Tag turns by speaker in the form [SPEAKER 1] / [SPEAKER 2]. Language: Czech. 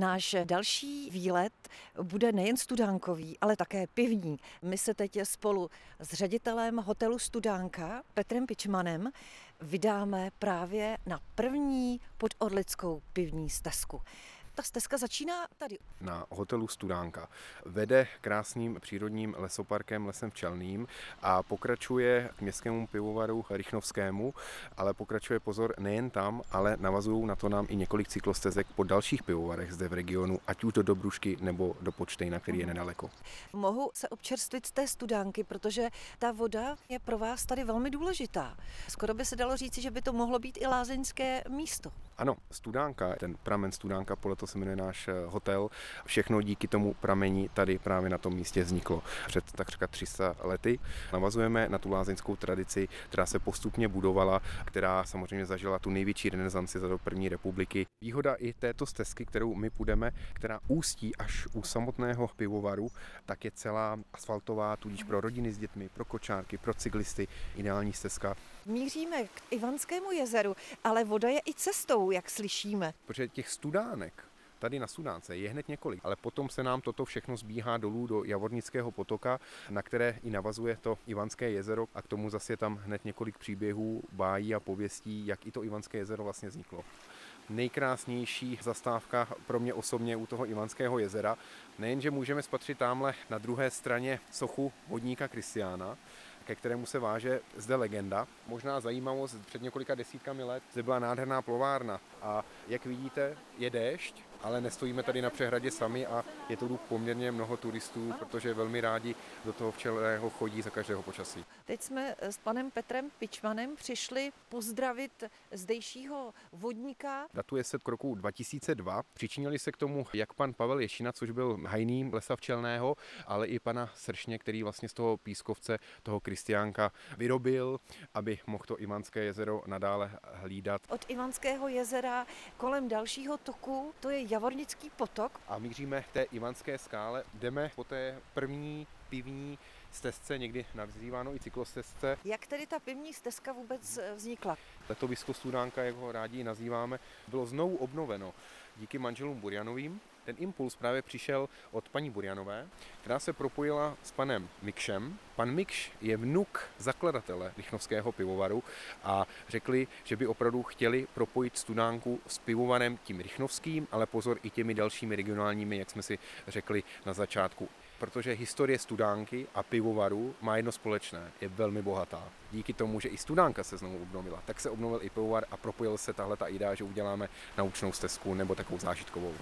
[SPEAKER 1] Náš další výlet bude nejen studánkový, ale také pivní. My se teď spolu s ředitelem hotelu Studánka Petrem Pičmanem vydáme právě na první podorlickou pivní stezku. Ta stezka začíná tady.
[SPEAKER 2] Na hotelu Studánka. Vede krásným přírodním lesoparkem Lesem Včelným a pokračuje k městskému pivovaru Rychnovskému, ale pokračuje pozor nejen tam, ale navazují na to nám i několik cyklostezek po dalších pivovarech zde v regionu, ať už do Dobrušky nebo do Počtejna, který je nedaleko.
[SPEAKER 1] Mohu se občerstvit z té studánky, protože ta voda je pro vás tady velmi důležitá. Skoro by se dalo říci, že by to mohlo být i lázeňské místo.
[SPEAKER 2] Ano, Studánka, ten pramen Studánka, podle toho se jmenuje náš eh, hotel. Všechno díky tomu pramení tady právě na tom místě vzniklo před takřka 300 lety. Navazujeme na tu lázeňskou tradici, která se postupně budovala, která samozřejmě zažila tu největší renesanci za do první republiky. Výhoda i této stezky, kterou my půjdeme, která ústí až u samotného pivovaru, tak je celá asfaltová, tudíž pro rodiny s dětmi, pro kočárky, pro cyklisty, ideální stezka.
[SPEAKER 1] Míříme k Ivanskému jezeru, ale voda je i cestou, jak slyšíme.
[SPEAKER 2] Protože těch studánek tady na Sudánce je hned několik, ale potom se nám toto všechno zbíhá dolů do Javornického potoka, na které i navazuje to Ivanské jezero a k tomu zase je tam hned několik příběhů, bájí a pověstí, jak i to Ivanské jezero vlastně vzniklo nejkrásnější zastávka pro mě osobně u toho Ivanského jezera. Nejenže můžeme spatřit tamhle na druhé straně sochu vodníka Kristiána, ke kterému se váže zde legenda. Možná zajímavost, před několika desítkami let zde byla nádherná plovárna a jak vidíte, je déšť, ale nestojíme tady na přehradě sami a je tu poměrně mnoho turistů, protože velmi rádi do toho včelného chodí za každého počasí.
[SPEAKER 1] Teď jsme s panem Petrem Pičmanem přišli pozdravit zdejšího vodníka.
[SPEAKER 2] Datuje se k roku 2002. Přičinili se k tomu jak pan Pavel Ješina, což byl hajný lesa včelného, ale i pana Sršně, který vlastně z toho pískovce, toho Kristiánka vyrobil, aby mohl to Ivanské jezero nadále hlídat.
[SPEAKER 1] Od Ivanského jezera kolem dalšího toku, to je Javornický potok.
[SPEAKER 2] A míříme k té Ivanské skále. Jdeme po té první pivní stezce, někdy nazýváno i cyklostezce.
[SPEAKER 1] Jak tedy ta pivní stezka vůbec eh, vznikla?
[SPEAKER 2] Letovisko Studánka, jak ho rádi nazýváme, bylo znovu obnoveno díky manželům Burjanovým. Ten impuls právě přišel od paní Burjanové, která se propojila s panem Mikšem. Pan Mikš je vnuk zakladatele Lichnovského pivovaru a řekli, že by opravdu chtěli propojit Studánku s pivovarem tím Rychnovským, ale pozor i těmi dalšími regionálními, jak jsme si řekli na začátku protože historie studánky a pivovaru má jedno společné, je velmi bohatá. Díky tomu, že i studánka se znovu obnovila, tak se obnovil i pivovar a propojil se tahle ta idea, že uděláme naučnou stezku nebo takovou zážitkovou.